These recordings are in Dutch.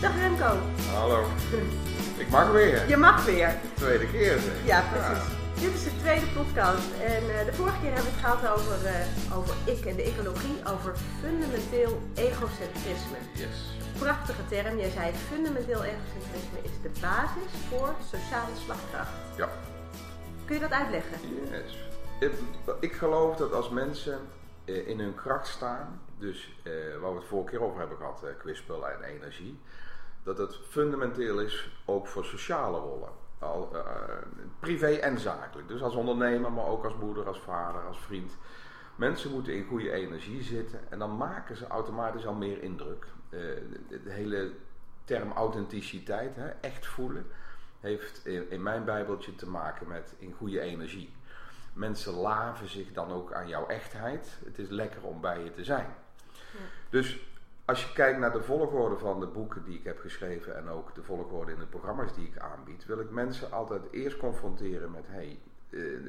Dag Remco. Hallo. Ik mag weer. Je mag weer. Tweede keer zeg. Ja, precies. Dit is de tweede podcast en uh, de vorige keer hebben we het gehad over, uh, over ik en de ecologie, over fundamenteel egocentrisme. Yes. Prachtige term. Jij zei fundamenteel egocentrisme is de basis voor sociale slagkracht. Ja. Kun je dat uitleggen? Yes. Ik, ik geloof dat als mensen uh, in hun kracht staan, dus waar we het vorige keer over hebben gehad, kwispel en energie, dat het fundamenteel is ook voor sociale rollen. Al, uh, privé en zakelijk. Dus als ondernemer, maar ook als moeder, als vader, als vriend. Mensen moeten in goede energie zitten en dan maken ze automatisch al meer indruk. Uh, de, de, hele term authenticiteit, hè, echt voelen, heeft in, in, mijn bijbeltje te maken met in goede energie. Mensen laven zich dan ook aan jouw echtheid. Het is lekker om bij je te zijn. Ja. Dus als je kijkt naar de volgorde van de boeken die ik heb geschreven en ook de volgorde in de programma's die ik aanbied, wil ik mensen altijd eerst confronteren met: hey, uh,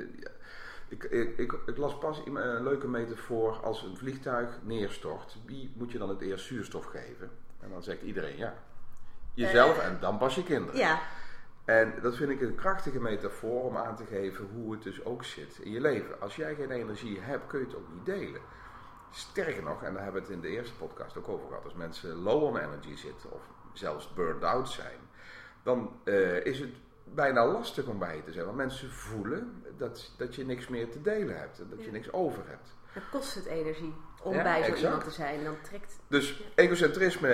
ik, ik, ik, ik, las pas een leuke metafoor als een vliegtuig neerstort. Wie moet je dan het eerst zuurstof geven? En dan zegt iedereen ja. Jezelf uh, en dan pas je kinderen. Ja. En dat vind ik een krachtige metafoor om aan te geven hoe het dus ook zit in je leven. Als jij geen energie hebt, kun je het ook niet delen. Sterker nog, en daar hebben we het in de eerste podcast ook over gehad, als mensen low on energy zitten of zelfs burned out zijn, dan uh, is het bijna lastig om bij je te zijn. Want mensen voelen dat, dat je niks meer te delen hebt en dat ja. je niks over hebt. Dan kost het energie om ja, bij zo exact. iemand te zijn. Dan trekt, dus ja. egocentrisme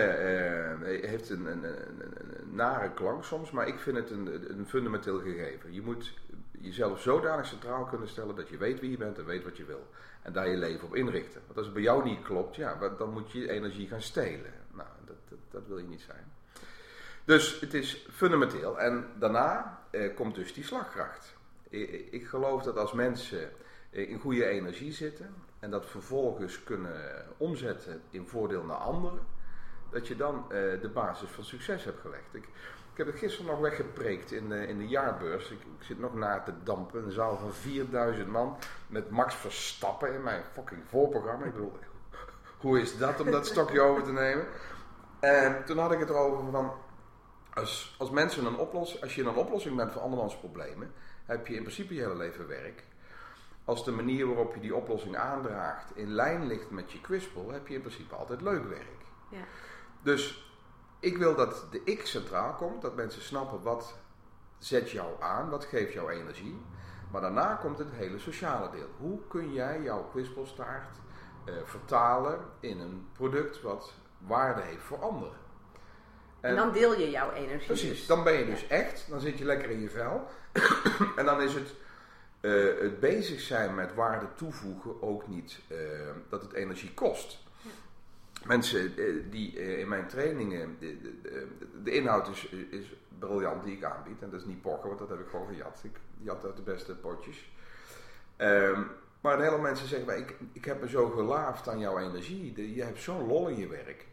uh, heeft een, een, een, een, nare klank soms, maar ik vind het een, een fundamenteel gegeven. Je moet jezelf zodanig centraal kunnen stellen dat je weet wie je bent en weet wat je wil. En daar je leven op inrichten. Want als het bij jou niet klopt, ja, dan moet je energie gaan stelen. Nou, dat, dat, wil je niet zijn. Dus het is fundamenteel. En daarna eh, komt dus die slagkracht. Ik, ik, geloof dat als mensen in goede energie zitten en dat vervolgens kunnen omzetten in voordeel naar anderen, dat je dan eh, de basis van succes hebt gelegd. Ik, ik heb het gisteren nog weggepreekt in de, in de jaarbeurs. Ik, ik, zit nog na te dampen. Een zaal van 4000 man. Met Max Verstappen in mijn fucking voorprogramma. Ik bedoel, hoe is dat om dat stokje over te nemen? En toen had ik het erover van. Als, als mensen een oplossing. Als je een oplossing bent voor andermans problemen. heb je in principe je hele leven werk. Als de manier waarop je die oplossing aandraagt. in lijn ligt met je kwispel. heb je in principe altijd leuk werk. Ja. Dus ik wil dat de ik centraal komt, dat mensen snappen wat zet jou aan, wat geeft jou energie. Maar daarna komt het hele sociale deel. Hoe kun jij jouw kwispelstaart uh, vertalen in een product wat waarde heeft voor anderen? En, en dan deel je jouw energie. Precies, dus. dan ben je dus ja. echt, dan zit je lekker in je vel. en dan is het, uh, het bezig zijn met waarde toevoegen ook niet uh, dat het energie kost mensen die in mijn trainingen, de, de, de inhoud is, is, briljant die ik aanbied. En dat is niet pochen, want dat heb ik gewoon gejat. Ik jat uit de beste potjes. Um, maar een heleboel mensen zeggen, ik, ik heb me zo gelaafd aan jouw energie. Je hebt zo'n lol in je werk.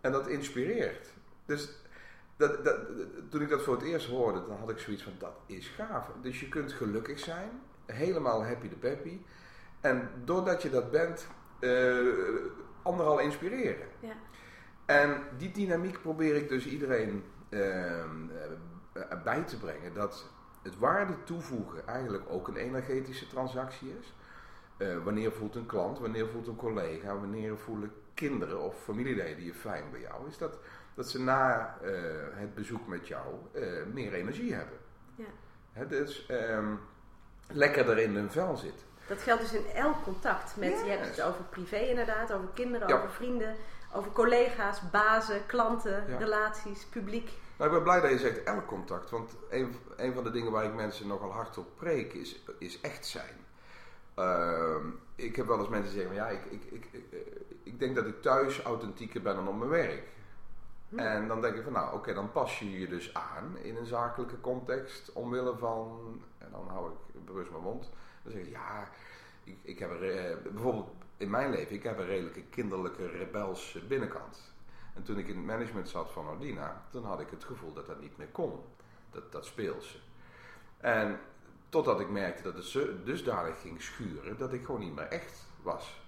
En dat inspireert. Dus dat, dat, toen ik dat voor het eerst hoorde, dan had ik zoiets van, dat is gaaf. Dus je kunt gelukkig zijn, helemaal happy de peppy. En doordat je dat bent, uh, anderen al inspireren. Ja. En die dynamiek probeer ik dus iedereen uh, bij te brengen. Dat het waarde toevoegen eigenlijk ook een energetische transactie is. Uh, wanneer voelt een klant, wanneer voelt een collega, wanneer voelen kinderen of familieleden je fijn bij jou. Is dat, dat ze na uh, het bezoek met jou meer energie hebben. Ja. Hè, dus um, lekkerder in hun vel zitten. Dat geldt dus in elk contact. Met, yes. Je hebt het over privé inderdaad, over kinderen, Ja. over vrienden, over collega's, bazen, klanten, Ja. relaties, publiek. Nou, ik ben blij dat je zegt elk contact. Want een, een van de dingen waar ik mensen nogal hard op preek is, is echt zijn. Ehm, ik heb wel eens mensen zeggen, ja, ik, ik, ik, ik, ik denk dat ik thuis authentieker ben dan op mijn werk. Hm. En dan denk ik van, nou oké, dan pas je je dus aan in een zakelijke context. Omwille van, en dan hou ik bewust mijn mond. Dan zeg ik, ja, ik, ik heb eh, bijvoorbeeld in mijn leven, ik heb een redelijke kinderlijke rebelse binnenkant. En toen ik in het management zat van Ordina, toen had ik het gevoel dat dat niet meer kon. Dat, dat speelse. En totdat ik merkte dat het dusdanig ging schuren, dat ik gewoon niet meer echt was.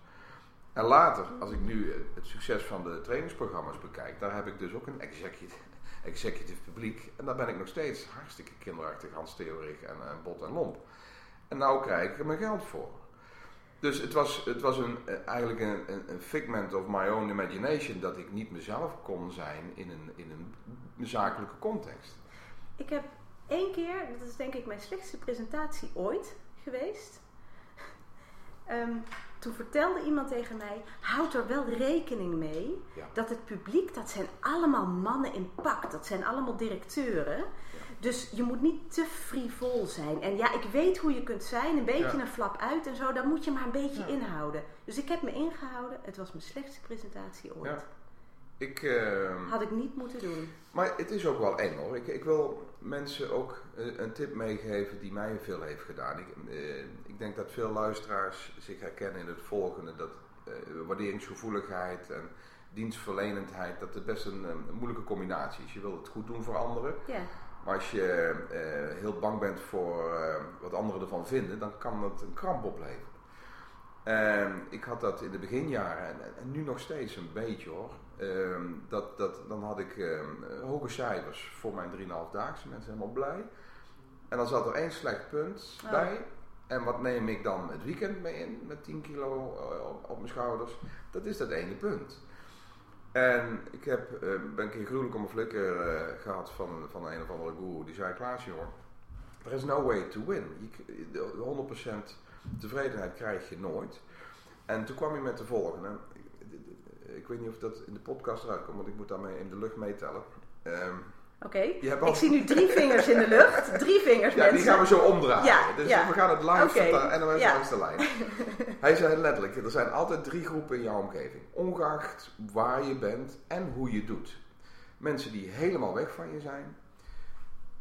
En later, als ik nu het succes van de trainingsprogramma's bekijk, daar heb ik dus ook een executive, executive publiek. En daar ben ik nog steeds hartstikke kinderachtig, Hans-Theorig en, en bot en lomp. En nou krijg ik er mijn geld voor. Dus het was, het was een, eigenlijk een, een, een, figment of my own imagination dat ik niet mezelf kon zijn in een, in een zakelijke context. Ik heb één keer, dat is denk ik mijn slechtste presentatie ooit geweest. Ehm, toen vertelde iemand tegen mij: houd er wel rekening mee dat het publiek, dat zijn allemaal mannen in pak, dat zijn allemaal directeuren. Dus je moet niet te frivol zijn. En ja, ik weet hoe je kunt zijn, een beetje een flap uit en zo, dan moet je maar een beetje inhouden. Dus ik heb me ingehouden, het was mijn slechtste presentatie ooit. Ik, uh, Had ik niet moeten doen. Maar het is ook wel eng hoor. Ik, ik wil mensen ook eh, een tip meegeven die mij veel heeft gedaan. Ik, uh, ik denk dat veel luisteraars zich herkennen in het volgende. Dat uh, waarderingsgevoeligheid en dienstverlenendheid, dat het best een, een, moeilijke combinatie is. Je wilt het goed doen voor anderen. Ja. Maar als je heel bang bent voor wat anderen ervan vinden, dan kan dat een kramp opleveren. ik had dat in de beginjaren en, en nu nog steeds een beetje hoor. Ehm, dat, dat, dan had ik ehm, hoge cijfers voor mijn 3,5 daagse. Mensen helemaal blij. En dan zat er één slecht punt oh. bij. En wat neem ik dan het weekend mee in met 10 kilo uh, op, op, mijn schouders? Dat is dat ene punt. En ik heb, uh, ben een keer gruwelijk om een flikker uh, gehad van, van een of andere guru. Die zei, Klaas joh, there is no way to win. Je, 100% tevredenheid krijg je nooit. En toen kwam hij met de volgende ik weet niet of dat in de podcast eruit komt, want ik moet daarmee in de lucht meetellen. Um, Oké, ik zie nu drie vingers in de lucht. Drie vingers, Ja, mensen. die gaan we zo omdraaien. Ja, dus ja. we gaan het live okay. en dan even langs de lijn. Hij zei letterlijk, er zijn altijd drie groepen in jouw omgeving. Ongeacht waar je bent en hoe je doet. Mensen die helemaal weg van je zijn.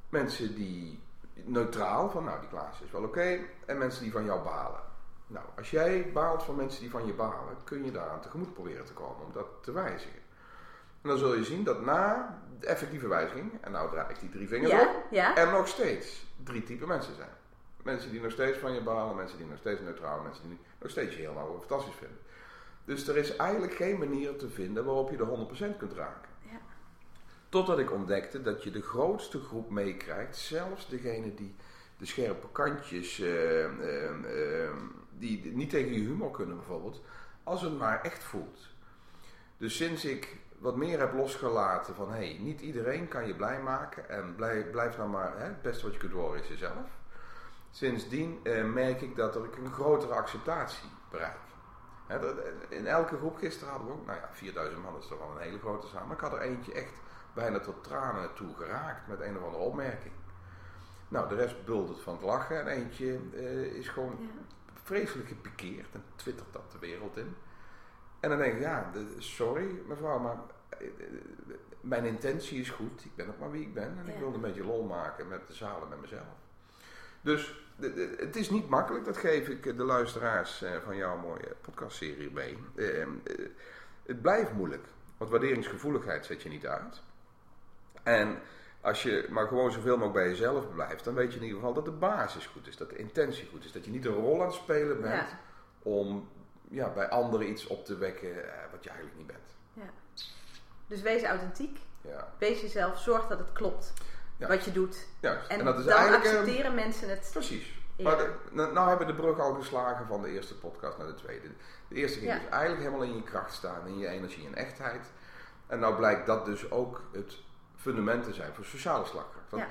Mensen die neutraal, van nou die Klaas is wel oké. en mensen die van jou balen. Nou, als jij baalt van mensen die van je balen, kun je daaraan tegemoet proberen te komen om dat te wijzigen. En dan zul je zien dat na de effectieve wijziging, en nou draai ik die drie vingers ja, op, ja. er nog steeds drie typen mensen zijn. Mensen die nog steeds van je balen, mensen die nog steeds neutraal, mensen die nog steeds je heel nou fantastisch vinden. Dus er is eigenlijk geen manier te vinden waarop je de 100% kunt raken. Ja. Totdat ik ontdekte dat je de grootste groep meekrijgt, zelfs degene die de scherpe kantjes uh, uh, uh, die niet tegen je humor kunnen bijvoorbeeld, als het maar echt voelt. Dus sinds ik wat meer heb losgelaten van hé, hey, niet iedereen kan je blij maken en blijf, blijf nou maar, hè, het beste wat je kunt worden is jezelf. Sindsdien eh, merk ik dat ik een grotere acceptatie bereik. Hè, dat, in elke groep gisteren hadden we ook, nou ja, 4000 man is toch wel een hele grote zaal, maar ik had er eentje echt bijna tot tranen toe geraakt met een of andere opmerking. Nou, de rest buldert van het lachen en eentje uh, is gewoon ja vreselijk gepikeerd en twittert dat de wereld in. En dan denk ik, ja, sorry mevrouw, maar eh, mijn intentie is goed. Ik ben ook maar wie ik ben. En ik wil een beetje lol maken met de zalen met mezelf. Dus het is niet makkelijk, dat geef ik de luisteraars eh, van jouw mooie podcastserie mee. Eh, het blijft moeilijk, want waarderingsgevoeligheid zet je niet uit. En als je maar gewoon zoveel mogelijk bij jezelf blijft, dan weet je in ieder geval dat de basis goed is, dat de intentie goed is. Dat je niet een rol aan het spelen bent om ja, bij anderen iets op te wekken eh, wat je eigenlijk niet bent. Dus wees authentiek, ja. wees jezelf, zorg dat het klopt wat je doet. Juist. En, en dat is dan eigenlijk, accepteren mensen het. Precies. Maar de, nou, hebben we de brug al geslagen van de eerste podcast naar de tweede. De eerste ging dus eigenlijk helemaal in je kracht staan, in je energie en echtheid. En nou blijkt dat dus ook het fundamenten zijn voor sociale slagkracht. Ja.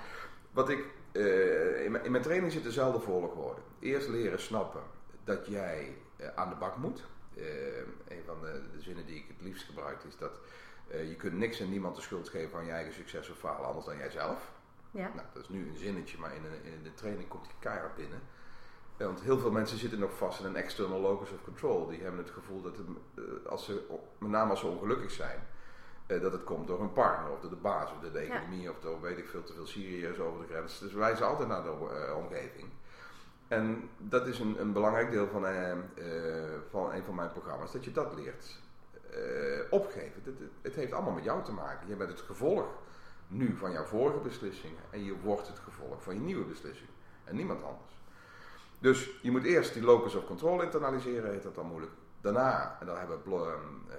Wat ik uh, in, mijn, in, mijn, training zit dezelfde volgorde. Eerst leren snappen dat jij uh, aan de bak moet. Uh, een van de, de, zinnen die ik het liefst gebruik is dat je kunt niks en niemand de schuld geven van je eigen succes of falen anders dan jijzelf. Ja. Nou, dat is nu een zinnetje, maar in, een, in de training komt die keihard binnen. Want heel veel mensen zitten nog vast in een external locus of control. Die hebben het gevoel dat het, als ze, met name als ze ongelukkig zijn, uh, dat het komt door een partner of door de baas of door de economie ja. of door weet ik veel te veel Syriërs over de grens. Dus wij wijzen altijd naar de omgeving. En dat is een, een belangrijk deel van, van een van mijn programma's, dat je dat leert opgeven. Het, het, heeft allemaal met jou te maken. Je bent het gevolg nu van jouw vorige beslissingen en je wordt het gevolg van je nieuwe beslissing en niemand anders. Dus je moet eerst die locus of control internaliseren, heet dat dan moeilijk. Daarna, en daar hebben we uh,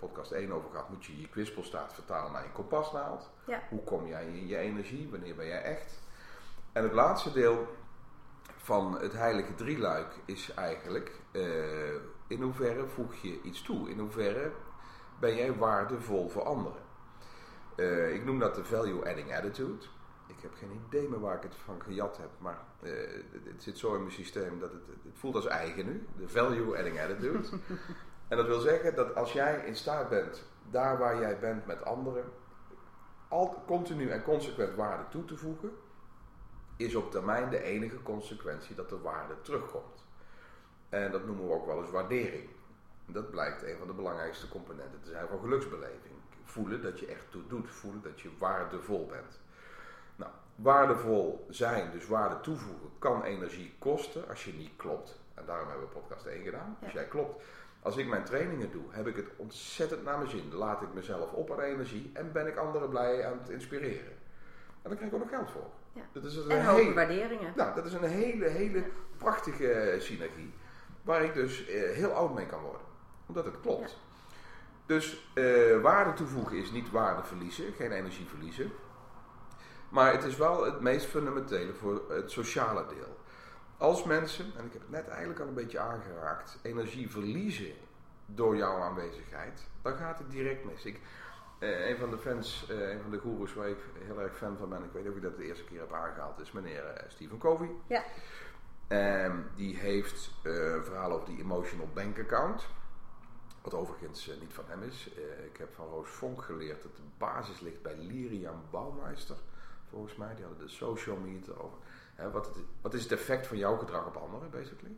podcast 1 over gehad, moet je je kwispelstaat vertalen naar je kompasnaald. Ja. Hoe kom jij in je energie? Wanneer ben jij echt? En het laatste deel van het heilige drieluik is eigenlijk uh, in hoeverre voeg je iets toe? In hoeverre ben jij waardevol voor anderen? Uh, ik noem dat de value adding attitude. Ik heb geen idee meer waar ik het van gejat heb, maar uh, het zit zo in mijn systeem dat het, het voelt als eigen nu. De value adding attitude. en dat wil zeggen dat als jij in staat bent, daar waar jij bent met anderen, al, continu en consequent waarde toe te voegen, is op termijn de enige consequentie dat de waarde terugkomt. En dat noemen we ook wel eens waardering. Dat blijkt een van de belangrijkste componenten te zijn van geluksbeleving. Voelen dat je echt toe doet, voelen dat je waardevol bent. Nou, waardevol zijn, dus waarde toevoegen, kan energie kosten als je niet klopt. En daarom hebben we podcast 1 gedaan. Als jij klopt. Als ik mijn trainingen doe, heb ik het ontzettend naar mijn zin. Laat ik mezelf op aan energie en ben ik anderen blij aan het inspireren. En dan krijg ik ook nog geld voor. Ja. Dat is een en hoge hele, waarderingen. Nou, dat is een hele, hele prachtige synergie. Waar ik dus eh, heel oud mee kan worden. Omdat het klopt. Dus eh, waarde toevoegen is niet waarde verliezen, geen energie verliezen. Maar het is wel het meest fundamentele voor het sociale deel. Als mensen, en ik heb het net eigenlijk al een beetje aangeraakt, energie verliezen door jouw aanwezigheid, dan gaat het direct mis. Ik, uh, een van de fans, uh, een van de goeroes waar ik heel erg fan van ben, ik weet niet of ik dat de eerste keer heb aangehaald, is meneer uh, Stephen Covey. Ja. Um, die heeft een verhaal over die emotional bank account. Wat overigens niet van hem is. ik heb van Roos Vonk geleerd dat de basis ligt bij Lirian Bouwmeister. Volgens mij, die hadden de social meter over. Hè, wat, het, wat is het effect van jouw gedrag op anderen, basically?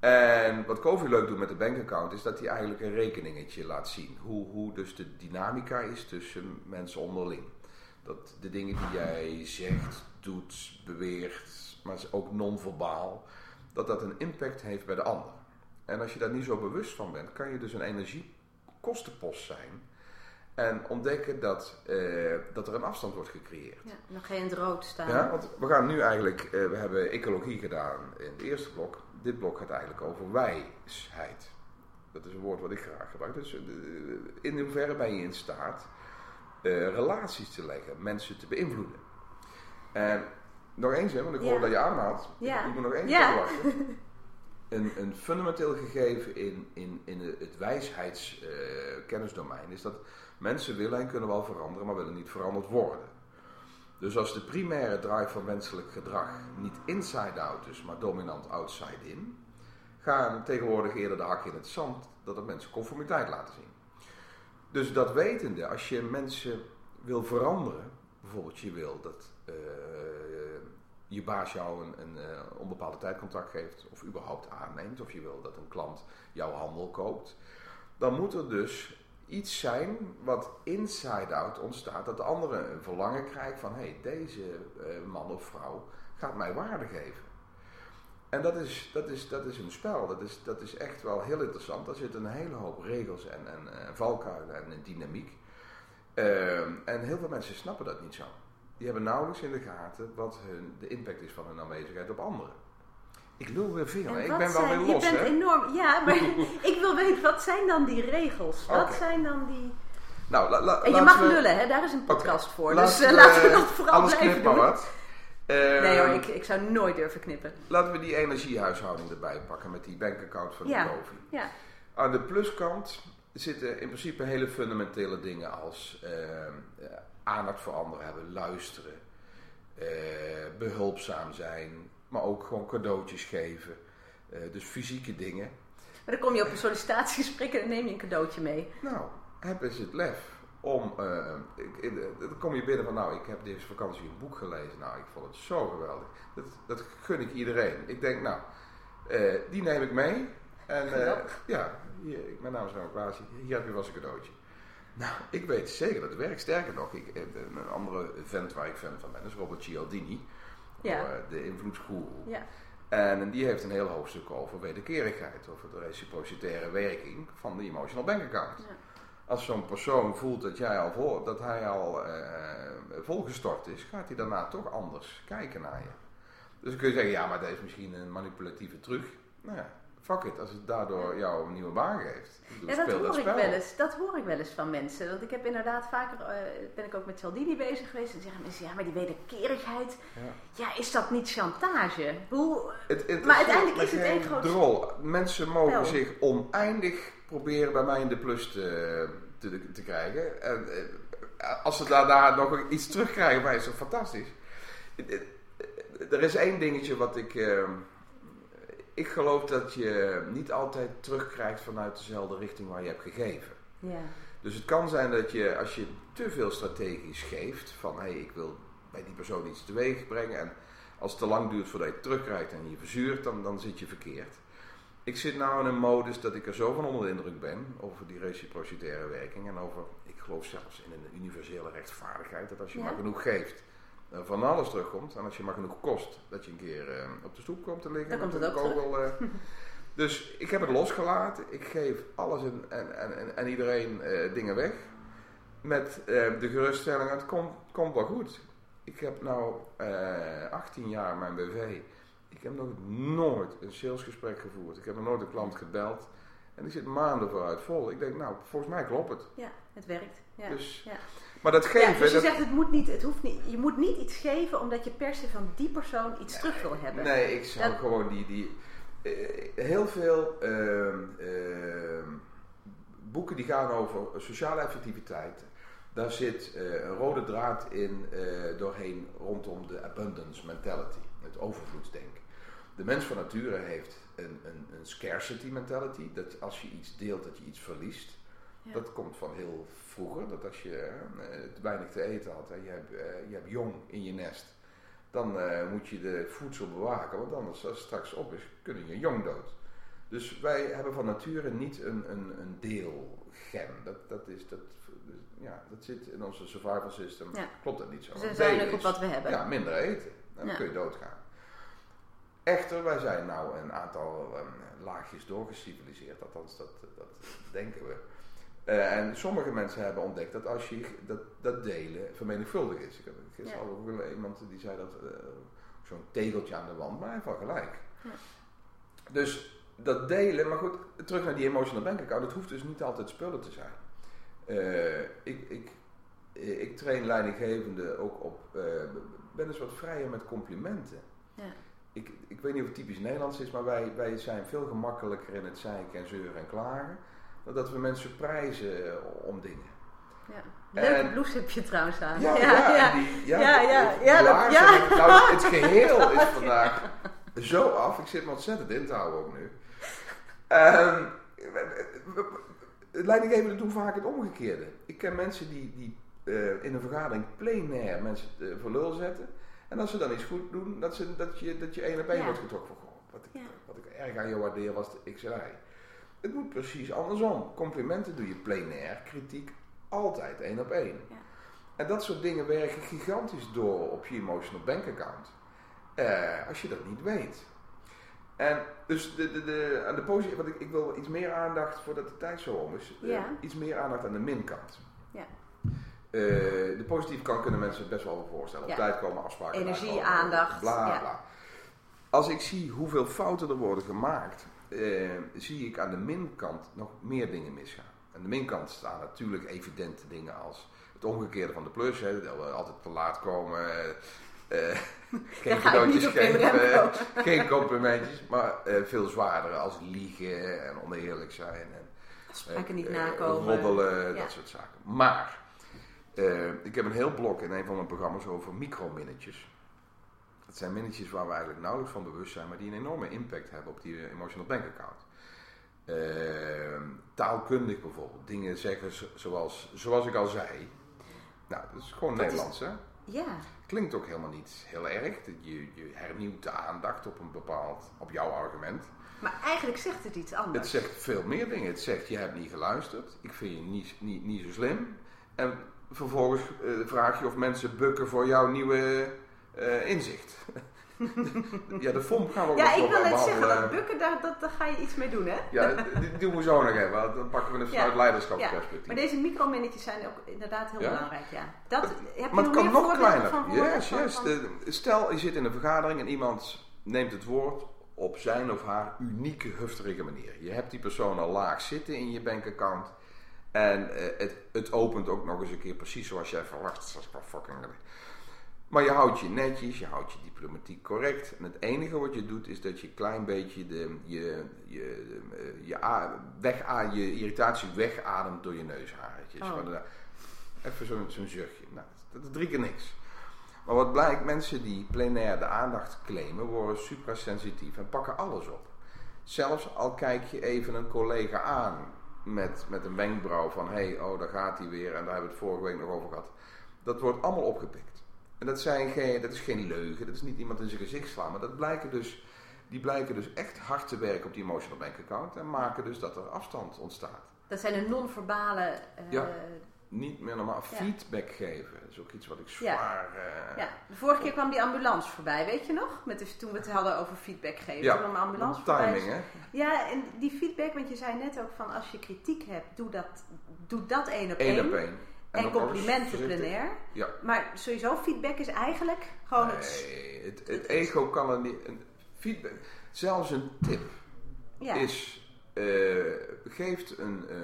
En wat Covey leuk doet met de bankaccount is dat hij eigenlijk een rekeningetje laat zien. Hoe, hoe dus de dynamica is tussen mensen onderling. Dat de dingen die jij zegt, doet, beweert, maar ook non-verbaal, dat dat een impact heeft bij de ander. En als je daar niet zo bewust van bent, kan je dus een energiekostenpost zijn. En ontdekken dat, uh, dat er een afstand wordt gecreëerd. Ja, ga je in het rood staan. Ja, want we gaan nu eigenlijk, uh, we hebben ecologie gedaan in het eerste blok dit blok gaat eigenlijk over wijsheid. Dat is een woord wat ik graag gebruik. Dus in hoeverre ben je in staat relaties te leggen, mensen te beïnvloeden. En nog eens, hè, want ik hoor ja. dat je aanhaalt. Ja. Ik moet nog één keer ja. Een, een, fundamenteel gegeven in, in, in het wijsheidskennisdomein uh, is dat mensen willen en kunnen wel veranderen, maar willen niet veranderd worden. Dus als de primaire drive van menselijk gedrag niet inside-out is, maar dominant outside-in, gaan tegenwoordig eerder de hakken in het zand dat het mensen conformiteit laten zien. Dus dat wetende, als je mensen wil veranderen, bijvoorbeeld je wil dat uh, je baas jou een, een uh, onbepaalde tijdcontract geeft, of überhaupt aanneemt, of je wil dat een klant jouw handel koopt, dan moet er dus iets zijn wat inside-out ontstaat. Dat de andere een verlangen krijgt van hey, deze uh, man of vrouw gaat mij waarde geven. En dat is, dat is, dat is een spel. Dat is, dat is echt wel heel interessant. Daar zitten een hele hoop regels en, en, en valkuilen en een dynamiek. Uh, en heel veel mensen snappen dat niet zo. Die hebben nauwelijks in de gaten wat hun, de impact is van hun aanwezigheid op anderen. Ik lul weer veel. Ik ben wel weer los. Je bent hè? enorm. Ja, maar ik wil weten, wat zijn dan die regels? Wat okay. zijn dan die. Nou, la, la, en je mag we... lullen, hè? Daar is een podcast okay. voor. Laat dus laten we dat vooral blijven doen. wat. Uh, nee hoor, ik, ik zou nooit durven knippen. Laten we die energiehuishouding erbij pakken met die bankaccount van ja. de Kofi. Ja. Aan de pluskant zitten in principe hele fundamentele dingen als aandacht voor anderen hebben, luisteren, behulpzaam zijn, maar ook gewoon cadeautjes geven. Uh, dus fysieke dingen. Maar dan kom je op een sollicitatiegesprek en dan neem je een cadeautje mee. Nou, heb eens het lef om. Uh, ik, dan kom je binnen van, nou, ik heb deze vakantie een boek gelezen. Nou, ik vond het zo geweldig. Dat, dat gun ik iedereen. Ik denk, nou, die neem ik mee. En ja, hier, mijn naam is Ramon Klaasje. Hier heb je wel eens een cadeautje. Nou, ik weet zeker dat het werkt. Sterker nog, ik, een andere vent waar ik fan van ben is Robert Cialdini. Ja. De invloedsgoeroe. Ja. En die heeft een heel hoofdstuk over wederkerigheid, over de reciprocitaire werking van de emotional bank account. Ja. Als zo'n persoon voelt dat, jij al vol, dat hij al uh, volgestort is, gaat hij daarna toch anders kijken naar je. Dus dan kun je zeggen, ja, maar dat is misschien een manipulatieve truc. Nou ja, fuck it, als het daardoor jou een nieuwe baan geeft. Ja, dat hoor, ik wel eens, dat hoor ik wel eens van mensen. Want ik heb inderdaad vaker, uh, ben ik ook met Cialdini bezig geweest. En zeggen mensen, ja, maar die wederkerigheid, ja, ja is dat niet chantage? Hoe, het, maar uiteindelijk is het één groot... Drol. Mensen mogen zich oneindig proberen bij mij in de plus te, te, te krijgen. En eh, als ze daarna nog iets terugkrijgen, bij is dat fantastisch. Er is één dingetje wat ik... Uh, ik geloof dat je niet altijd terugkrijgt vanuit dezelfde richting waar je hebt gegeven. Ja. Dus het kan zijn dat je, als je te veel strategisch geeft, van hé, hey, ik wil bij die persoon iets teweeg brengen en als het te lang duurt voordat je het terugkrijgt en je verzuurt, dan, dan zit je verkeerd. Ik zit nou in een modus dat ik er zo van onder de indruk ben over die reciprocitaire werking en over, ik geloof zelfs in een universele rechtvaardigheid, dat als je maar genoeg geeft, van alles terugkomt. En als je maar genoeg kost, dat je een keer uh, op de stoep komt te liggen. Dan komt het ook kogel, uh, Dus ik heb het losgelaten. Ik geef alles en, en, en, en iedereen dingen weg. Met de geruststelling, het komt, komt wel goed. Ik heb nu 18 jaar mijn BV. Ik heb nog nooit een salesgesprek gevoerd. Ik heb nog nooit een klant gebeld. En die zit maanden vooruit vol. Ik denk, nou, volgens mij klopt het. Ja, het werkt. Ja. Dus, ja. Maar dat geven... Ja, dus je zegt, het moet niet, het hoeft niet, je moet niet iets geven omdat je per se van die persoon iets terug wil hebben. Nee, ik zou gewoon die... die uh, heel veel uh, uh, boeken die gaan over sociale effectiviteit. Daar zit eh, een rode draad in doorheen rondom de abundance mentality. Het overvloedsdenken. De mens van nature heeft een, een, een scarcity mentality. Dat als je iets deelt, dat je iets verliest. Dat komt van heel vroeger. Dat als je uh, weinig te eten had en je hebt, uh, je hebt jong in je nest. Dan uh, moet je de voedsel bewaken. Want anders als het straks op is, kunnen je jong dood. Dus wij hebben van nature niet een, een, een deelgen. Dat, dat, is, dat, ja, dat zit in onze survival system. Klopt dat niet zo. Dus zijn op wat we hebben. Ja, minder eten. Dan kun je doodgaan. Echter, wij zijn nou een aantal um, laagjes doorgeciviliseerd. Althans, dat, dat denken we. Uh, en sommige mensen hebben ontdekt dat als je dat, dat delen vermenigvuldigd is. Ik heb gisteren ja. al iemand die zei dat uh, zo'n tegeltje aan de wand, maar hij heeft gelijk. Ja. Dus dat delen, maar goed, terug naar die emotional bank account, het hoeft dus niet altijd spullen te zijn. Uh, ik, ik, ik train leidinggevende ook op, ben dus wat vrijer met complimenten. Ja. Ik, ik weet niet of het typisch Nederlands is, maar wij, wij zijn veel gemakkelijker in het zeiken en zeuren en klagen dat we mensen prijzen eh, om dingen. Ja. Leuke blouse heb je trouwens aan. Ja, ja, ja. Die, ja, ja, ja, ja, dat, ja. Nou, het geheel is vandaag zo af. Ik zit me ontzettend in te houden ook nu. Um, leidinggevenden doen vaak het omgekeerde. Ik ken mensen die, die uh, in een vergadering plenair mensen uh, voor lul zetten. En als ze dan iets goed doen, dat, ze, dat, je, dat je één op één wordt getrokken. Van, wat, ik, wat ik erg aan jou waardeer was de XRI. Het moet precies andersom. Complimenten doe je plenair, kritiek altijd één op één. Ja. En dat soort dingen werken gigantisch door op je emotional bank account. Eh, als je dat niet weet. En dus de, de, de, aan de positieve, want ik, ik wil iets meer aandacht voordat de tijd zo om is. Eh, iets meer aandacht aan de minkant. Ja. Uh, de positieve kant kunnen mensen best wel voorstellen. Op tijd komen afspraken. Energie, aandacht. Bla bla. Als ik zie hoeveel fouten er worden gemaakt uh, zie ik aan de minkant nog meer dingen misgaan. Aan de minkant staan natuurlijk evidente dingen als het omgekeerde van de plus. Hè, dat we altijd te laat komen. Uh, geen cadeautjes geven, geen complimentjes, maar uh, veel zwaardere als liegen en oneerlijk zijn. En, Afspraken niet nakomen. Roddelen, dat soort zaken. Maar, ik heb een heel blok in een van mijn programma's over microminnetjes. Dat zijn minnetjes waar we eigenlijk nauwelijks van bewust zijn, maar die een enorme impact hebben op die emotional bank account. Uh, taalkundig bijvoorbeeld, dingen zeggen zoals, zoals ik al zei. Nou, dat is gewoon Nederlands, hè? Ja. Klinkt ook helemaal niet heel erg. Je, je hernieuwt de aandacht op een bepaald, op jouw argument. Maar eigenlijk zegt het iets anders. Het zegt veel meer dingen. Het zegt, je hebt niet geluisterd. Ik vind je niet, niet, niet zo slim. En vervolgens uh, vraag je of mensen bukken voor jouw nieuwe uh, inzicht. ja, de FOM gaan we ook Ja, ik wil net zeggen, dat bukken, daar, dat, daar ga je iets mee doen, hè? ja, die, doen we zo nog even. Dan pakken we een vanuit ja. leiderschapsperspectief. Maar deze microminnetjes zijn ook inderdaad heel belangrijk, ja. Dat, het, heb maar het kan nog kleiner. Van yes, yes. De, stel, je zit in een vergadering en iemand neemt het woord op zijn of haar unieke, hufterige manier. Je hebt die persoon al laag zitten in je bankaccount. En eh, het, het opent ook nog eens een keer precies zoals jij verwacht. Dat is fucking maar je houdt je netjes, je houdt je diplomatiek correct. En het enige wat je doet is dat je een klein beetje de, je, je, je, je, je irritatie wegademt door je neushaartjes. Oh. Even zo'n zo'n zuchtje. Nou, dat is drie keer niks. Maar wat blijkt, mensen die plenair de aandacht claimen, worden suprasensitief en pakken alles op. Zelfs al kijk je even een collega aan met, met een wenkbrauw van hé, hey, oh daar gaat hij weer en daar hebben we het vorige week nog over gehad. Dat wordt allemaal opgepikt. En dat, zijn geen, dat is geen leugen, dat is niet iemand in zijn gezicht slaan, maar dat blijken dus, die blijken dus echt hard te werken op die emotional bank account en maken dus dat er afstand ontstaat. Dat zijn de non-verbale uh, niet meer normaal feedback geven. Dat is ook iets wat ik zwaar... Ja. Uh, ja. De vorige keer kwam die ambulance voorbij, weet je nog? Met dus, toen we het hadden over feedback geven. Ja, toen ambulance timing hè? Ja, en die feedback, want je zei net ook van als je kritiek hebt, doe dat, doe dat één op één. Eén op één. En, en complimenten plenair. Ja. Maar sowieso feedback is eigenlijk gewoon nee, het... het, ego kan er niet... Een feedback, zelfs een tip ja. is... Uh, geeft een... Uh,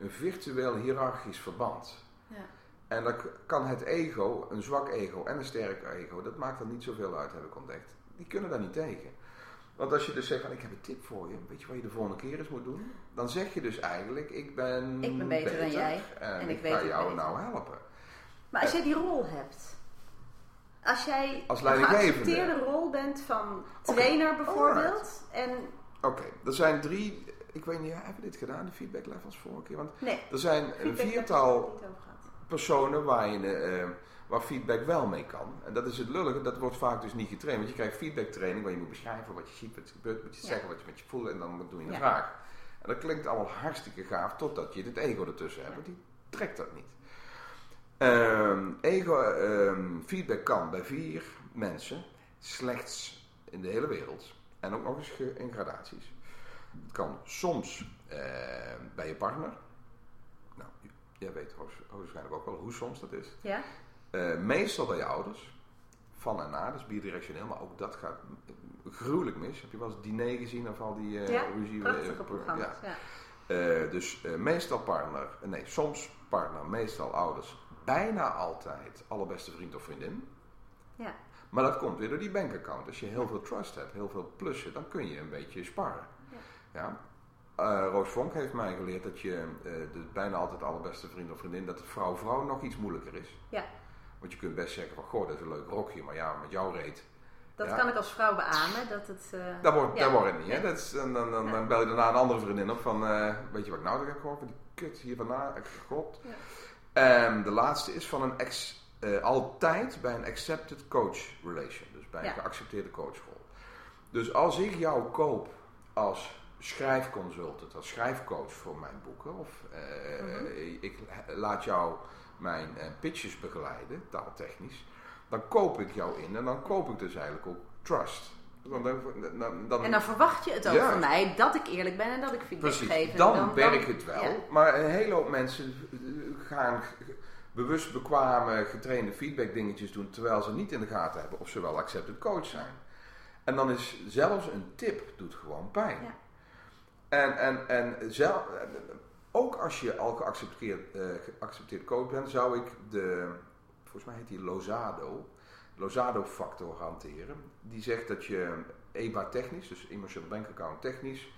een virtueel hiërarchisch verband. Ja. En dan kan het ego, een zwak ego en een sterk ego, dat maakt er niet zoveel uit, heb ik ontdekt. Die kunnen daar niet tegen. Want als je dus zegt van ik heb een tip voor je, weet je wat je de volgende keer eens moet doen? Dan zeg je dus eigenlijk ik ben, ik ben beter, dan jij en, ik, ik ga jou nou helpen. Maar als jij die rol hebt, als jij als een geaccepteerde rol bent van trainer bijvoorbeeld. En... Oké, er zijn drie ik weet niet, hebben we dit gedaan, de feedback levels vorige keer? Want nee, er zijn een viertal personen waar, je, uh, waar feedback wel mee kan. En dat is het lullige, dat wordt vaak dus niet getraind. Want je krijgt feedback training waar je moet beschrijven wat je ziet, wat er gebeurt, moet je zeggen, wat je met je voelt en dan doe je een vraag. En dat klinkt allemaal hartstikke gaaf totdat je het ego ertussen hebt, want die trekt dat niet. Um, ego um, feedback kan bij vier mensen slechts in de hele wereld. En ook nog eens in gradaties. Het kan soms eh, bij je partner. Nou, jij weet waarschijnlijk ook wel hoe soms dat is. Ja. Uh, meestal bij je ouders. Van en na, dus bidirectioneel, maar ook dat gaat gruwelijk mis. Heb je wel eens diner gezien of al die uh, ja, ruzie? programma's. Ja. ja. dus meestal partner, nee, soms partner, meestal ouders. Bijna altijd allerbeste vriend of vriendin. Ja. Maar dat komt weer door die bankaccount. Als je heel veel trust hebt, heel veel plussen, dan kun je een beetje sparren. Ja. Uh, Roos Vonk heeft mij geleerd dat je uh, de bijna altijd allerbeste vriend of vriendin, dat het vrouw-vrouw nog iets moeilijker is. Ja. Want je kunt best zeggen van, goh, dat is een leuk rokje, maar ja, met jouw reet. Dat kan ik als vrouw beamen, dat het... Uh, dat wordt, ja. dat wordt het niet, hè. Dat is, dan, dan, dan, dan, bel je daarna een andere vriendin op van, weet je wat ik nou heb gehoord, die kut hier vandaan, god. Ja. Um, de laatste is van een ex, altijd bij een accepted coach relation, dus bij een geaccepteerde coachrol. Dus als ik jou koop als schrijfconsultant, als schrijfcoach voor mijn boeken. Of uh, mm ik laat jou mijn uh, pitches begeleiden, taaltechnisch. Dan koop ik jou in en dan koop ik dus eigenlijk ook trust. Dan, dan, dan, en dan verwacht je het ook van mij dat ik eerlijk ben en dat ik feedback Precies, geef. Dan, dan werkt het wel. Maar een hele hoop mensen gaan bewust bekwame, getrainde feedback dingetjes doen terwijl ze niet in de gaten hebben of ze wel accepted coach zijn. En dan is zelfs een tip doet gewoon pijn. Ja. En, en, en zelf, ook als je al geaccepteerd, uh, geaccepteerd coach bent, zou ik de, volgens mij heet die Lozado, Lozado-factor hanteren. Die zegt dat je EBA technisch, dus emotional bank account technisch,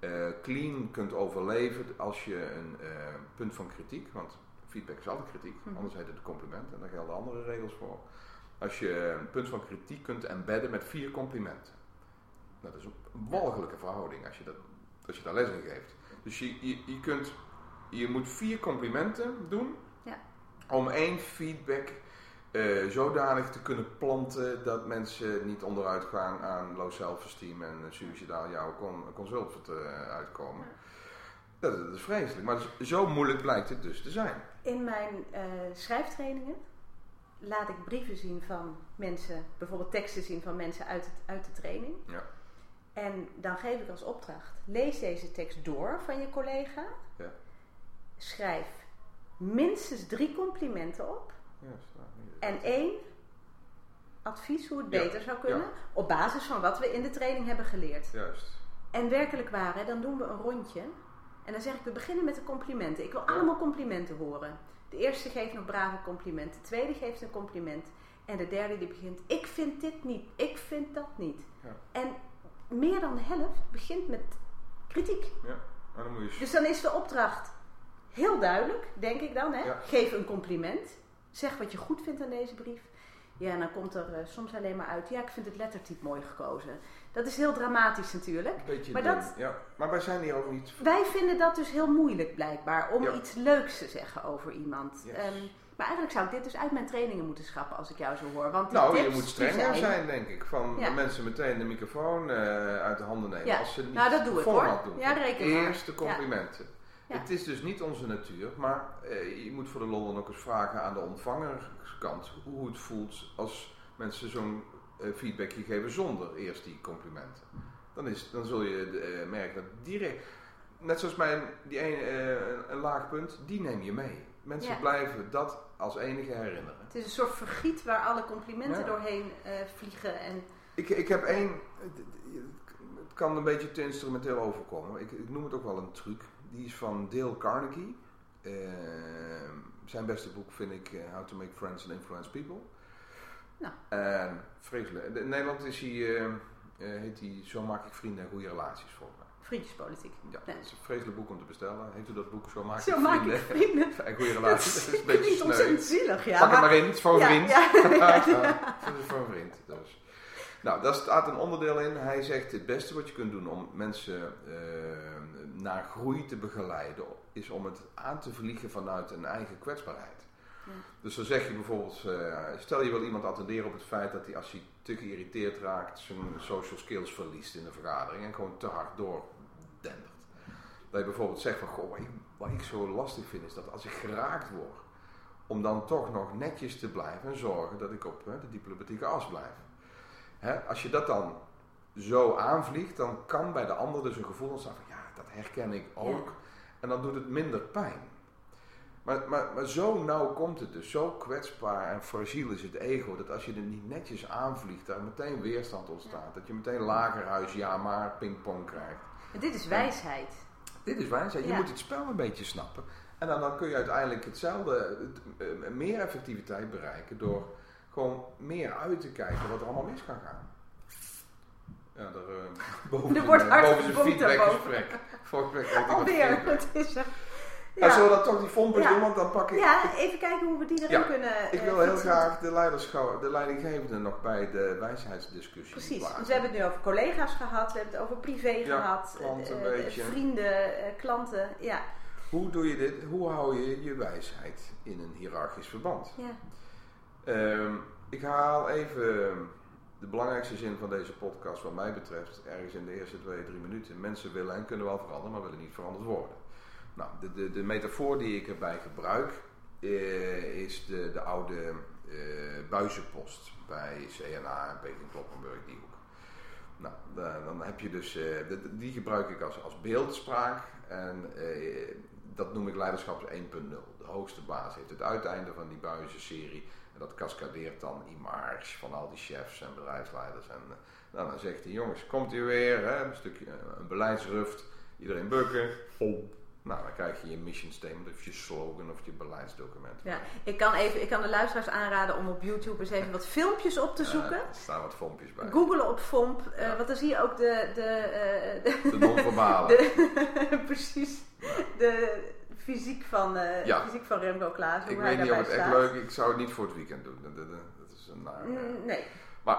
uh, clean kunt overleven als je een uh, punt van kritiek, want feedback is altijd kritiek, mm -hmm. anders heet het een compliment en daar gelden andere regels voor. Als je een punt van kritiek kunt embedden met vier complimenten. Nou, dat is een walgelijke verhouding als je dat als je daar les in geeft. Dus je, je, je, kunt, je moet vier complimenten doen ja. om één feedback uh, zodanig te kunnen planten dat mensen niet onderuit gaan aan low self-esteem en suicidaal jouw con consult uh, uitkomen. Dat, dat, is vreselijk, maar zo moeilijk blijkt het dus te zijn. In mijn schrijftrainingen laat ik brieven zien van mensen, bijvoorbeeld teksten zien van mensen uit, het, uit de training. Ja. En dan geef ik als opdracht: lees deze tekst door van je collega. Ja. Schrijf minstens drie complimenten op. Ja, en één advies hoe het beter zou kunnen. Op basis van wat we in de training hebben geleerd. Juist. En werkelijk waar, hè, dan doen we een rondje. En dan zeg ik, we beginnen met de complimenten. Ik wil allemaal complimenten horen. De eerste geeft nog brave complimenten. De tweede geeft een compliment. En de derde die begint, ik vind dit niet. Ik vind dat niet. En meer dan de helft begint met kritiek. Ja. Dan moet je... Dus dan is de opdracht heel duidelijk, denk ik dan. Hè? Geef een compliment. Zeg wat je goed vindt aan deze brief. Ja, en dan komt er uh, soms alleen maar uit. Ja, ik vind het lettertype mooi gekozen. Dat is heel dramatisch natuurlijk. Beetje maar, dat, ja. maar wij zijn hier ook niet. Wij vinden dat dus heel moeilijk blijkbaar om iets leuks te zeggen over iemand. Yes. Um, maar eigenlijk zou ik dit dus uit mijn trainingen moeten schrappen als ik jou zo hoor. Want nou, je moet strenger zijn, denk ik. Van ja. mensen meteen de microfoon uh, uit de handen nemen. Ja. Als ze niet nou, dat doe ik hoor. Doen. Ja, reken Eerst de complimenten. Het is dus niet onze natuur, maar uh, je moet voor de lol dan ook eens vragen aan de ontvangerskant hoe het voelt als mensen zo'n uh, feedbackje geven zonder eerst die complimenten. Dan, is, dan zul je merken dat direct, net zoals mijn die een, een laag punt, die neem je mee. Mensen blijven dat als enige herinneren. Het is een soort vergiet waar alle complimenten ja. doorheen uh, vliegen. En... Ik, ik heb één, het kan een beetje te instrumenteel overkomen. Ik, ik noem het ook wel een truc. Die is van Dale Carnegie. Uh, zijn beste boek vind ik uh, How to Make Friends and Influence People. Nou. En vreselijk. In Nederland is hij, heet hij Zo maak ik vrienden en goede relaties voor. Vriendjespolitiek. Ja, nee. het is een vreselijk boek om te bestellen. Heeft u dat boek Zo maak, Zo maak vrienden. ik vrienden? en goede relaties. Dat is een beetje niet ontzettend zielig, ja. Pak maar... het maar in, het is voor een ja, vriend. Ja, ja, het is voor een vriend. Dus. Nou, daar staat een onderdeel in. Hij zegt: Het beste wat je kunt doen om mensen uh, naar groei te begeleiden, is om het aan te vliegen vanuit een eigen kwetsbaarheid. Ja. Dus dan zeg je bijvoorbeeld: uh, stel je wil iemand attenderen op het feit dat hij, als hij te geïrriteerd raakt, zijn social skills verliest in de vergadering en gewoon te hard Dat je bijvoorbeeld zegt: van, Goh, wat ik, wat ik zo lastig vind, is dat als ik geraakt word, om dan toch nog netjes te blijven en zorgen dat ik op hè, de diplomatieke as blijf. Hè, als je dat dan zo aanvliegt, dan kan bij de ander dus een gevoel ontstaan van ja, dat herken ik ook. Ja. En dan doet het minder pijn. Maar, maar, maar zo nauw komt het dus, zo kwetsbaar en fragiel is het ego, dat als je er niet netjes aanvliegt, daar meteen weerstand ontstaat. Ja. Dat je meteen lagerhuis, ja maar, pingpong krijgt. Dit is wijsheid. Dit is wijsheid. Je ja. moet het spel een beetje snappen. En dan, dan kun je uiteindelijk hetzelfde, het, uh, meer effectiviteit bereiken door gewoon meer uit te kijken wat er allemaal mis kan gaan. Ja, er, uh, boven, er wordt hard boven zijn feedbackgesprek. Alweer, het is. Ja. zullen we dat toch die fompers ja. doen, want dan pak ik... Ja, even kijken hoe we die erin ja, kunnen Ik wil uh, heel graag de, leiderschap, de leidinggevende nog bij de wijsheidsdiscussie Precies, plaatsen. want we hebben het nu over collega's gehad, we hebben het over privé gehad, klanten, uh, vrienden, klanten, ja. Hoe doe je dit? Hoe hou je je wijsheid in een hiërarchisch verband? Ja. Um, ik haal even de belangrijkste zin van deze podcast, wat mij betreft, ergens in de eerste twee, drie minuten. Mensen willen en kunnen wel veranderen, maar willen niet veranderd worden. Nou, de, de, de metafoor die ik erbij gebruik eh, is de, de oude eh, buizenpost bij CNA en Peking Kloppenburg, die hoek. Nou, da, dan heb je dus, eh, die gebruik ik als, als beeldspraak en dat noem ik leiderschap 1.0. De hoogste baas heeft het uiteinde van die buizenserie en dat cascadeert dan imaars van al die chefs en bedrijfsleiders. En nou, dan zegt hij, jongens, komt u weer, hè, een stukje een beleidsruft, iedereen bukken, vol. Nou, dan krijg je je mission statement of je slogan of je beleidsdocument. Ja, ik kan, even, ik kan de luisteraars aanraden om op YouTube eens even wat filmpjes op te zoeken. Ja, er staan wat filmpjes bij. Googelen op FOMP, uh, ja. want dan zie je ook de... De, uh, de, de precies. De fysiek van, uh, fysiek van Remco Klaas. Ik weet niet of het echt leuk is. Ik zou het niet voor het weekend doen. Dat, is een naar, mm, nee. Maar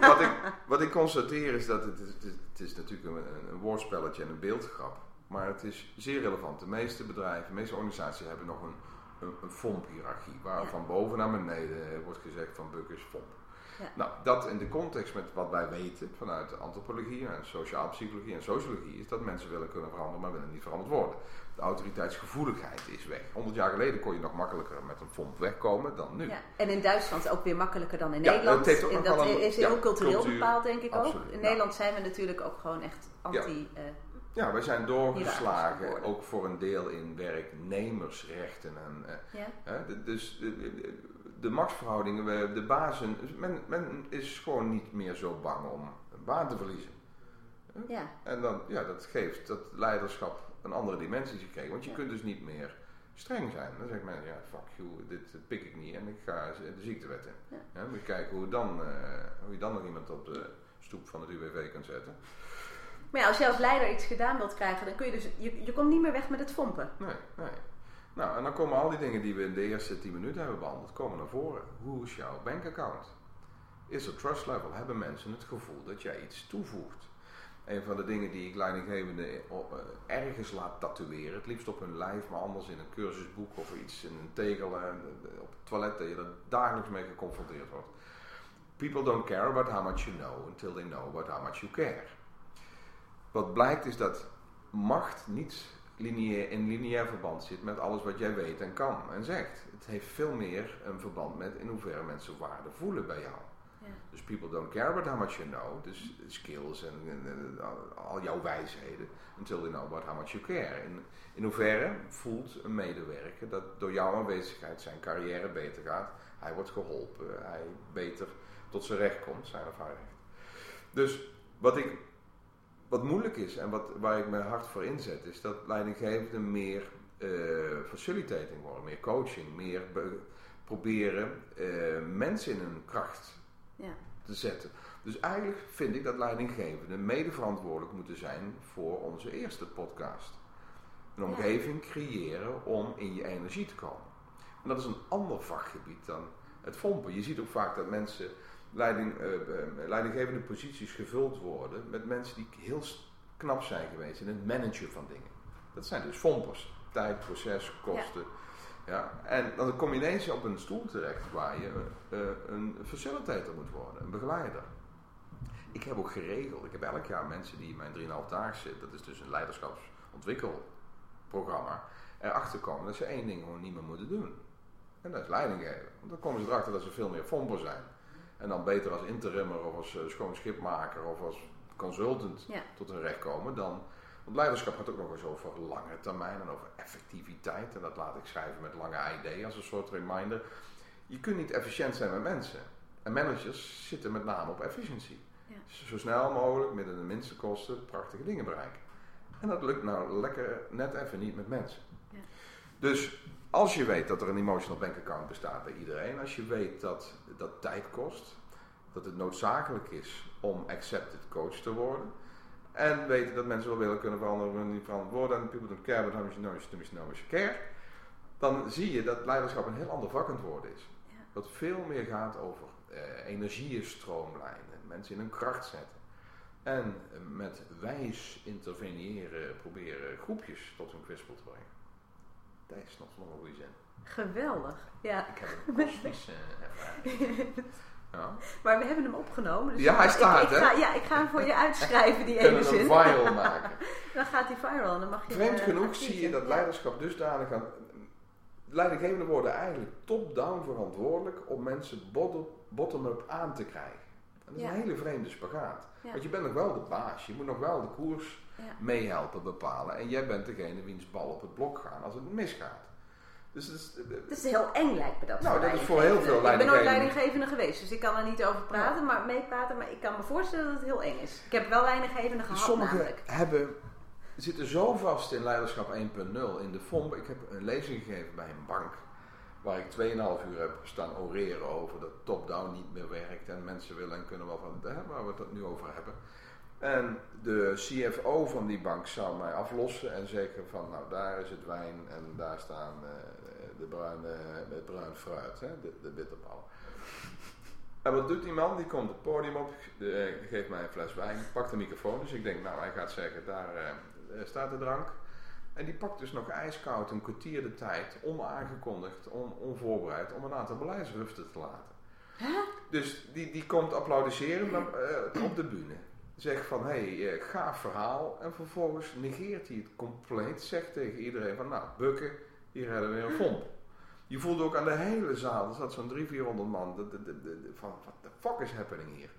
wat ik, wat ik constateer is dat het, het, het is natuurlijk een, een woordspelletje en een beeldgrap. Maar het is zeer relevant. De meeste bedrijven, de meeste organisaties hebben nog een, een, een FOMP-hierarchie. Waar ja. van boven naar beneden wordt gezegd van bukkers FOMP. Ja. Nou, dat in de context met wat wij weten vanuit de antropologie en sociaal psychologie en sociologie is dat mensen willen kunnen veranderen, maar willen niet veranderd worden. De autoriteitsgevoeligheid is weg. 100 jaar geleden kon je nog makkelijker met een FOMP wegkomen dan nu. Ja. En in Duitsland ook weer makkelijker dan in ja, Nederland. Heeft ook en dat een, is heel cultureel cultuur, bepaald, denk ik absoluut, ook. In ja. Nederland zijn we natuurlijk ook gewoon echt anti. Uh, ja, wij zijn doorgeslagen, ook voor een deel in werknemersrechten. En, ja. uh, dus de, de, de machtsverhoudingen, de bazen, men, men is gewoon niet meer zo bang om een baan te verliezen. Ja. En dan, ja, dat geeft dat leiderschap een andere dimensie gekregen. Want je kunt dus niet meer streng zijn. Dan zegt men, ja, fuck you, dit pik ik niet en ik ga de ziektewet in. Ja. Ja, kijken hoe, dan, uh, hoe je dan nog iemand op de stoep van het UWV kunt zetten. Maar ja, als je als leider iets gedaan wilt krijgen, dan kun je dus, je, je komt niet meer weg met het fompen. Nee, nee. Nou, en dan komen al die dingen die we in de eerste 10 minuten hebben behandeld, komen naar voren. Hoe is jouw bankaccount? Is er trust level? Hebben mensen het gevoel dat jij iets toevoegt? Een van de dingen die ik leidinggevende eh, ergens laat tatoeëren, het liefst op hun lijf, maar anders in een cursusboek of iets, in een tegel, eh, op het toilet, dat je er dagelijks mee geconfronteerd wordt. People don't care about how much you know until they know about how much you care. Wat blijkt is dat macht niet lineair, in lineair verband zit met alles wat jij weet en kan en zegt. Het heeft veel meer een verband met in hoeverre mensen waarde voelen bij jou. Dus people don't care about how much you know. Dus skills en, al jouw wijsheden. Until they know about how much you care. In, in hoeverre voelt een medewerker dat door jouw aanwezigheid zijn carrière beter gaat. Hij wordt geholpen. Hij beter tot zijn recht komt. Zijn of haar recht. Dus wat ik wat moeilijk is en wat, waar ik mijn hart voor inzet, is dat leidinggevenden meer uh, facilitating worden, meer coaching, meer proberen uh, mensen in hun kracht ja. te zetten. Dus eigenlijk vind ik dat leidinggevenden mede verantwoordelijk moeten zijn voor onze eerste podcast. Een omgeving creëren om in je energie te komen. En dat is een ander vakgebied dan het fompen. Je ziet ook vaak dat mensen leiding, uh, leidinggevende posities gevuld worden met mensen die heel knap zijn geweest in het managen van dingen. Dat zijn dus fompers. Tijd, proces, kosten. Ja. En dan kom je ineens op een stoel terecht waar je uh, een facilitator moet worden, een begeleider. Ik heb ook geregeld, ik heb elk jaar mensen die in mijn 3,5 dagen zitten, dat is dus een leiderschapsontwikkelprogramma, erachter komen dat ze één ding gewoon niet meer moeten doen. En dat is leiding geven. Want dan komen ze erachter dat ze veel meer fomper zijn. En dan beter als interimmer of als uh, schoon schipmaker of als consultant tot hun recht komen dan. Want leiderschap gaat ook nog eens over lange termijn en over effectiviteit. En dat laat ik schrijven met lange ID als een soort reminder. Je kunt niet efficiënt zijn met mensen. En managers zitten met name op efficiëntie. Ja. Zo snel mogelijk, met de minste kosten, prachtige dingen bereiken. En dat lukt nou lekker net even niet met mensen. Dus als je weet dat er een emotional bank account bestaat bij iedereen, als je weet dat dat tijd kost, dat het noodzakelijk is om accepted coach te worden, en weten dat mensen wel willen kunnen veranderen, niet verantwoorden en people don't care, but how much you know, you know care, dan zie je dat leiderschap een heel ander vak aan het worden is. Wat veel meer gaat over eh, energieën stroomlijnen, mensen in hun kracht zetten. En eh, met wijs interveneren proberen groepjes tot hun kwispel te brengen. Dat is nog een goede zin. Geweldig, ja. Ik heb een kosmische ervaring. Ja. Maar we hebben hem opgenomen. Dus ja, hij staat, ik, ik Ga, ja, ik ga hem voor je uitschrijven, die ene zin. een viral maken. dan gaat hij viral en dan mag je... Vreemd genoeg zie je dat leiderschap dusdanig aan... Leidinggevenden worden eigenlijk top-down verantwoordelijk om mensen bottom-up aan te krijgen. dat is een hele vreemde spagaat. Want je bent nog wel de baas, je moet nog wel de koers meehelpen bepalen. En jij bent degene wiens bal op het blok gaat als het misgaat. Dus het is, het is heel eng lijkt me dat. Nou, dat is voor heel veel leidinggevenden. Ik ben nooit leidinggevende geweest, dus ik kan er niet over praten, maar meepraten. Maar ik kan me voorstellen dat het heel eng is. Ik heb wel leidinggevende gehad Sommigen hebben, zitten zo vast in leiderschap 1.0 in de FOMP. Ik heb een lezing gegeven bij een bank. Waar ik 2,5 uur heb staan oreren over dat top-down niet meer werkt. En mensen willen en kunnen wel van, hè, waar we het nu over hebben. En de CFO van die bank zou mij aflossen en zeggen van, nou daar is het wijn en daar staan uh, de bruine, met bruin fruit, hè, de, de bitterballen. En wat doet die man? Die komt het podium op, de, eh, geeft mij een fles wijn, pakt de microfoon. Dus ik denk, nou hij gaat zeggen, daar uh, staat de drank. En die pakt dus nog ijskoud een kwartier de tijd, onaangekondigd, on, onvoorbereid, om een aantal beleidsruften te laten. Huh? Dus die, die komt applaudisseren uh, op de bühne zegt van hé, hey, eh, gaaf verhaal. En vervolgens negeert hij het compleet. Zegt tegen iedereen van nou, bukken, hier hebben we weer een fomp. Je voelde ook aan de hele zaal, er zat zo'n 300, 400 man, de, de, de, van what the fuck is happening hier?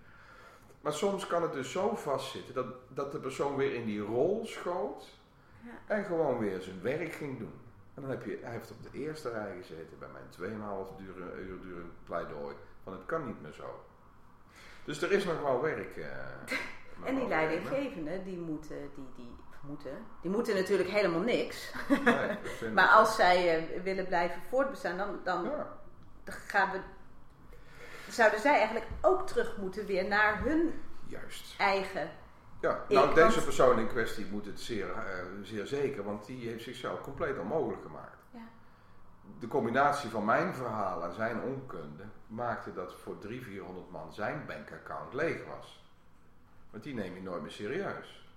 Maar soms kan het dus zo vastzitten dat, dat de persoon weer in die rol schoot ja. en gewoon weer zijn werk ging doen. En dan heb je, hij heeft op de eerste rij gezeten bij mijn 2,5 uur, uur durend pleidooi. Van het kan niet meer zo. Dus er is nog wel werk. Uh, en die leidinggevenden, die moeten, die, die, moeten, die moeten natuurlijk helemaal niks. Nee, maar als zij uh, willen blijven voortbestaan, dan, dan, ja. gaan we, zouden zij eigenlijk ook terug moeten weer naar hun Juist. eigen ja, nou deze persoon in kwestie moet het zeer, uh, zeer zeker, want die heeft zichzelf compleet onmogelijk gemaakt. Ja. De combinatie van mijn verhaal en zijn onkunde maakte dat voor 300, 400 man zijn bankaccount leeg was. Want die neem je nooit meer serieus.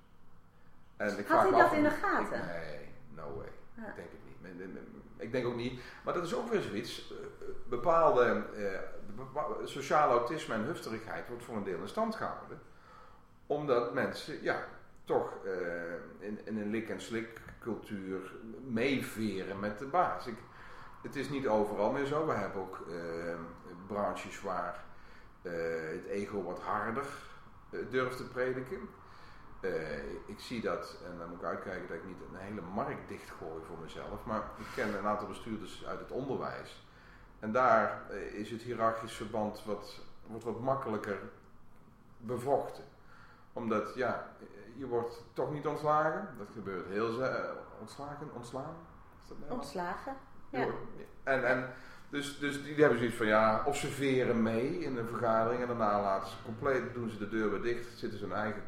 En ik Had hij dat in de gaten? Ik, nee, no way. Ik denk het niet. Ik denk ook niet. Maar dat is ook weer zoiets. Eh, bepaalde uh, sociale autisme en hufterigheid wordt voor een deel in stand gehouden omdat mensen, ja, toch uh, in, in, een lik-en-slik cultuur meeveren met de baas. Ik, het is niet overal meer zo. We hebben ook uh, branches waar het ego wat harder durft te prediken. ik zie dat, en dan moet ik uitkijken dat ik niet een hele markt dichtgooi voor mezelf. Maar ik ken een aantal bestuurders uit het onderwijs. En daar is het hiërarchisch verband wat, wordt wat makkelijker bevochten omdat, ja, je wordt toch niet ontslagen. Dat gebeurt heel ontslagen, ontslaan? Ontslagen, ja. En, en dus, dus die hebben zoiets van, ja, observeren mee in een vergadering en daarna laten ze compleet, doen ze de deur weer dicht, zitten ze hun eigen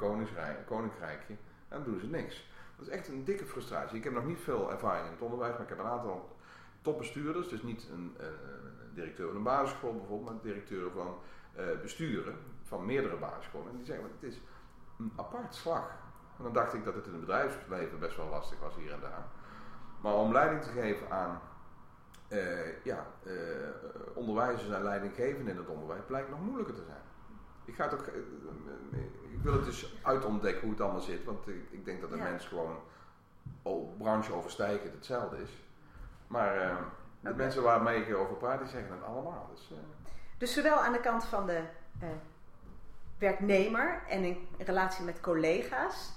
koninkrijkje en doen ze niks. Dat is echt een dikke frustratie. Ik heb nog niet veel ervaring in het onderwijs, maar ik heb een aantal topbestuurders, dus niet een, directeur van een basisschool bijvoorbeeld, maar directeur van uh, besturen van meerdere basisscholen. En die zeggen, het is een apart slag. En dan dacht ik dat het in het bedrijfsleven best wel lastig was hier en daar. Maar om leiding te geven aan ja, uh, onderwijzers en leidinggevenden in het onderwijs blijkt nog moeilijker te zijn. Ik, ga het ook, uh, ik wil het dus uitontdekken hoe het allemaal zit, want ik, ik denk dat een mens gewoon oh, brancheoverstijgend hetzelfde is. Maar de mensen waarmee ik over praat, die zeggen het allemaal. Dus, dus zowel aan de kant van de werknemer en in relatie met collega's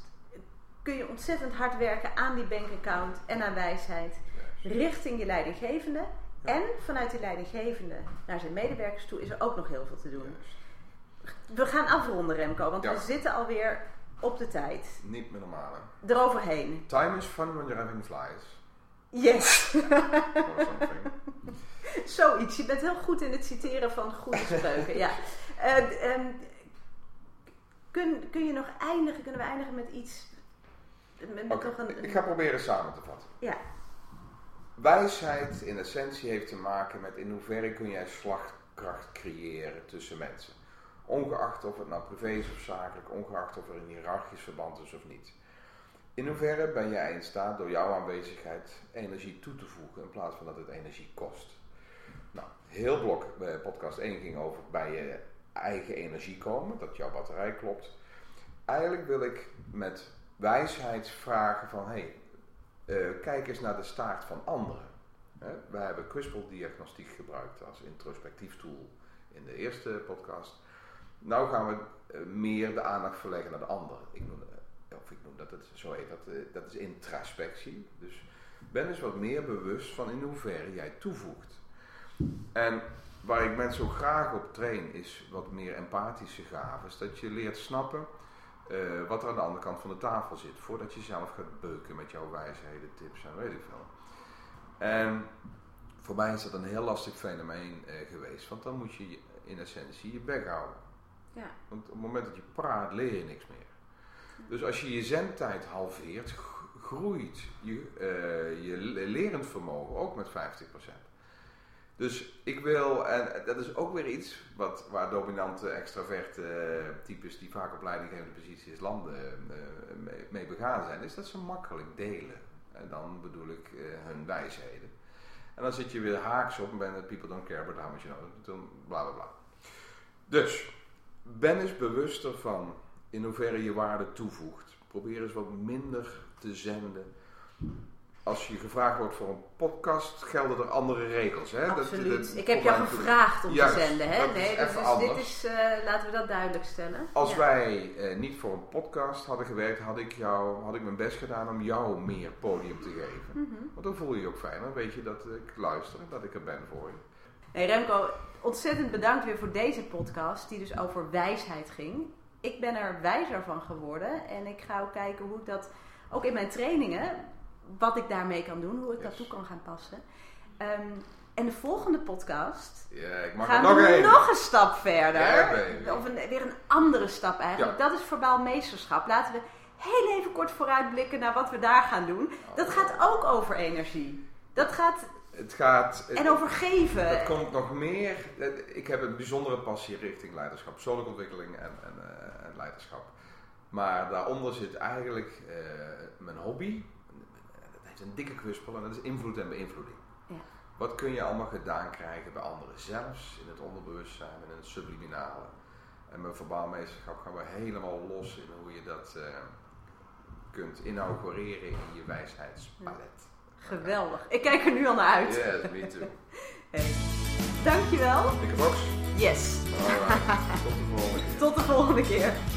kun je ontzettend hard werken aan die bankaccount en aan wijsheid richting je leidinggevende. En vanuit die leidinggevende naar zijn medewerkers toe is er ook nog heel veel te doen. We gaan afronden, Remco, want we zitten alweer op de tijd. Niet meer normaal. Eroverheen. Time is fun when you're having flies. Yes. Zoiets. Je bent heel goed in het citeren van goede spreuken. ja. Uh, um, Kun, kun je nog eindigen? Kunnen we eindigen met iets? Met, nog een, Ik ga proberen samen te vatten. Ja. Wijsheid in essentie heeft te maken met in hoeverre kun jij slagkracht creëren tussen mensen. Ongeacht of het nou privé is of zakelijk, ongeacht of er een hiërarchisch verband is of niet. In hoeverre ben jij in staat door jouw aanwezigheid energie toe te voegen in plaats van dat het energie kost? Nou, heel blok eh, podcast 1 ging over bij je eigen energie komen, dat jouw batterij klopt. Eigenlijk wil ik met wijsheid vragen van, hey, uh, kijk eens naar de staart van anderen. Hè? Wij hebben kwispeldiagnostiek gebruikt als introspectief tool in de eerste podcast. Nou gaan we uh, meer de aandacht verleggen naar de ander. Ik noem, uh, of ik noem dat, het, zo heet dat, dat is introspectie. Dus ben eens wat meer bewust van in hoeverre jij toevoegt. En waar ik mensen ook graag op train is wat meer empathische gaven. Dat je leert snappen uh, wat er aan de andere kant van de tafel zit. Voordat je zelf gaat beuken met jouw wijsheden, tips en weet ik veel. En voor mij is dat een heel lastig fenomeen uh, geweest. Want dan moet je in essentie je bek houden. Ja. Want op het moment dat je praat leer je niks meer. Dus als je je zendtijd halveert, groeit je, uh, je lerend vermogen ook met 50%. Dus ik wil, en dat is ook weer iets wat, waar dominante, extraverte uh, types die vaak op leidinggevende posities landen uh, mee, mee, begaan zijn, is dat ze makkelijk delen. En dan bedoel ik hun wijsheden. En dan zit je weer haaks op en ben people don't care but how much you know, bla bla bla. Dus, ben eens bewuster van in hoeverre je waarde toevoegt. Probeer eens wat minder te zenden als je gevraagd wordt voor een podcast, gelden er andere regels. Hè? Absoluut. ik heb jou gevraagd om te zenden. Hè? Nee, dus, dit is, uh, laten we dat duidelijk stellen. Als wij uh, niet voor een podcast hadden gewerkt, had ik, jou, had ik mijn best gedaan om jou meer podium te geven. Mm -hmm. Want dan voel je je ook fijn. Dan weet je dat ik luister en dat ik er ben voor je. Hey Remco, ontzettend bedankt weer voor deze podcast, die dus over wijsheid ging. Ik ben er wijzer van geworden en ik ga ook kijken hoe ik dat ook in mijn trainingen wat ik daarmee kan doen, hoe ik dat toe kan gaan passen. Um, en de volgende podcast ja, ik mag gaan nog we even. nog een stap verder. Ja, of een, weer een andere stap eigenlijk. Dat is verbaal meesterschap. Laten we heel even kort vooruitblikken naar wat we daar gaan doen. Dat gaat ook over energie. Dat gaat... Het gaat... En over geven. Het komt nog meer... Ik heb een bijzondere passie richting leiderschap. Persoonlijke ontwikkeling en, en, uh, en leiderschap. Maar daaronder zit eigenlijk uh, mijn hobby een dikke kwispel en dat is invloed en beïnvloeding. Ja. Wat kun je allemaal gedaan krijgen bij anderen, zelfs in het onderbewustzijn en in het subliminale. En met verbaalmeesterschap gaan we helemaal los in hoe je dat uh, kunt inaugureren in je wijsheidspalet. Geweldig. Ik kijk er nu al naar uit. Yes, me too. hey. Dankjewel. Dikke box. Yes. Tot de volgende keer. Tot de volgende keer.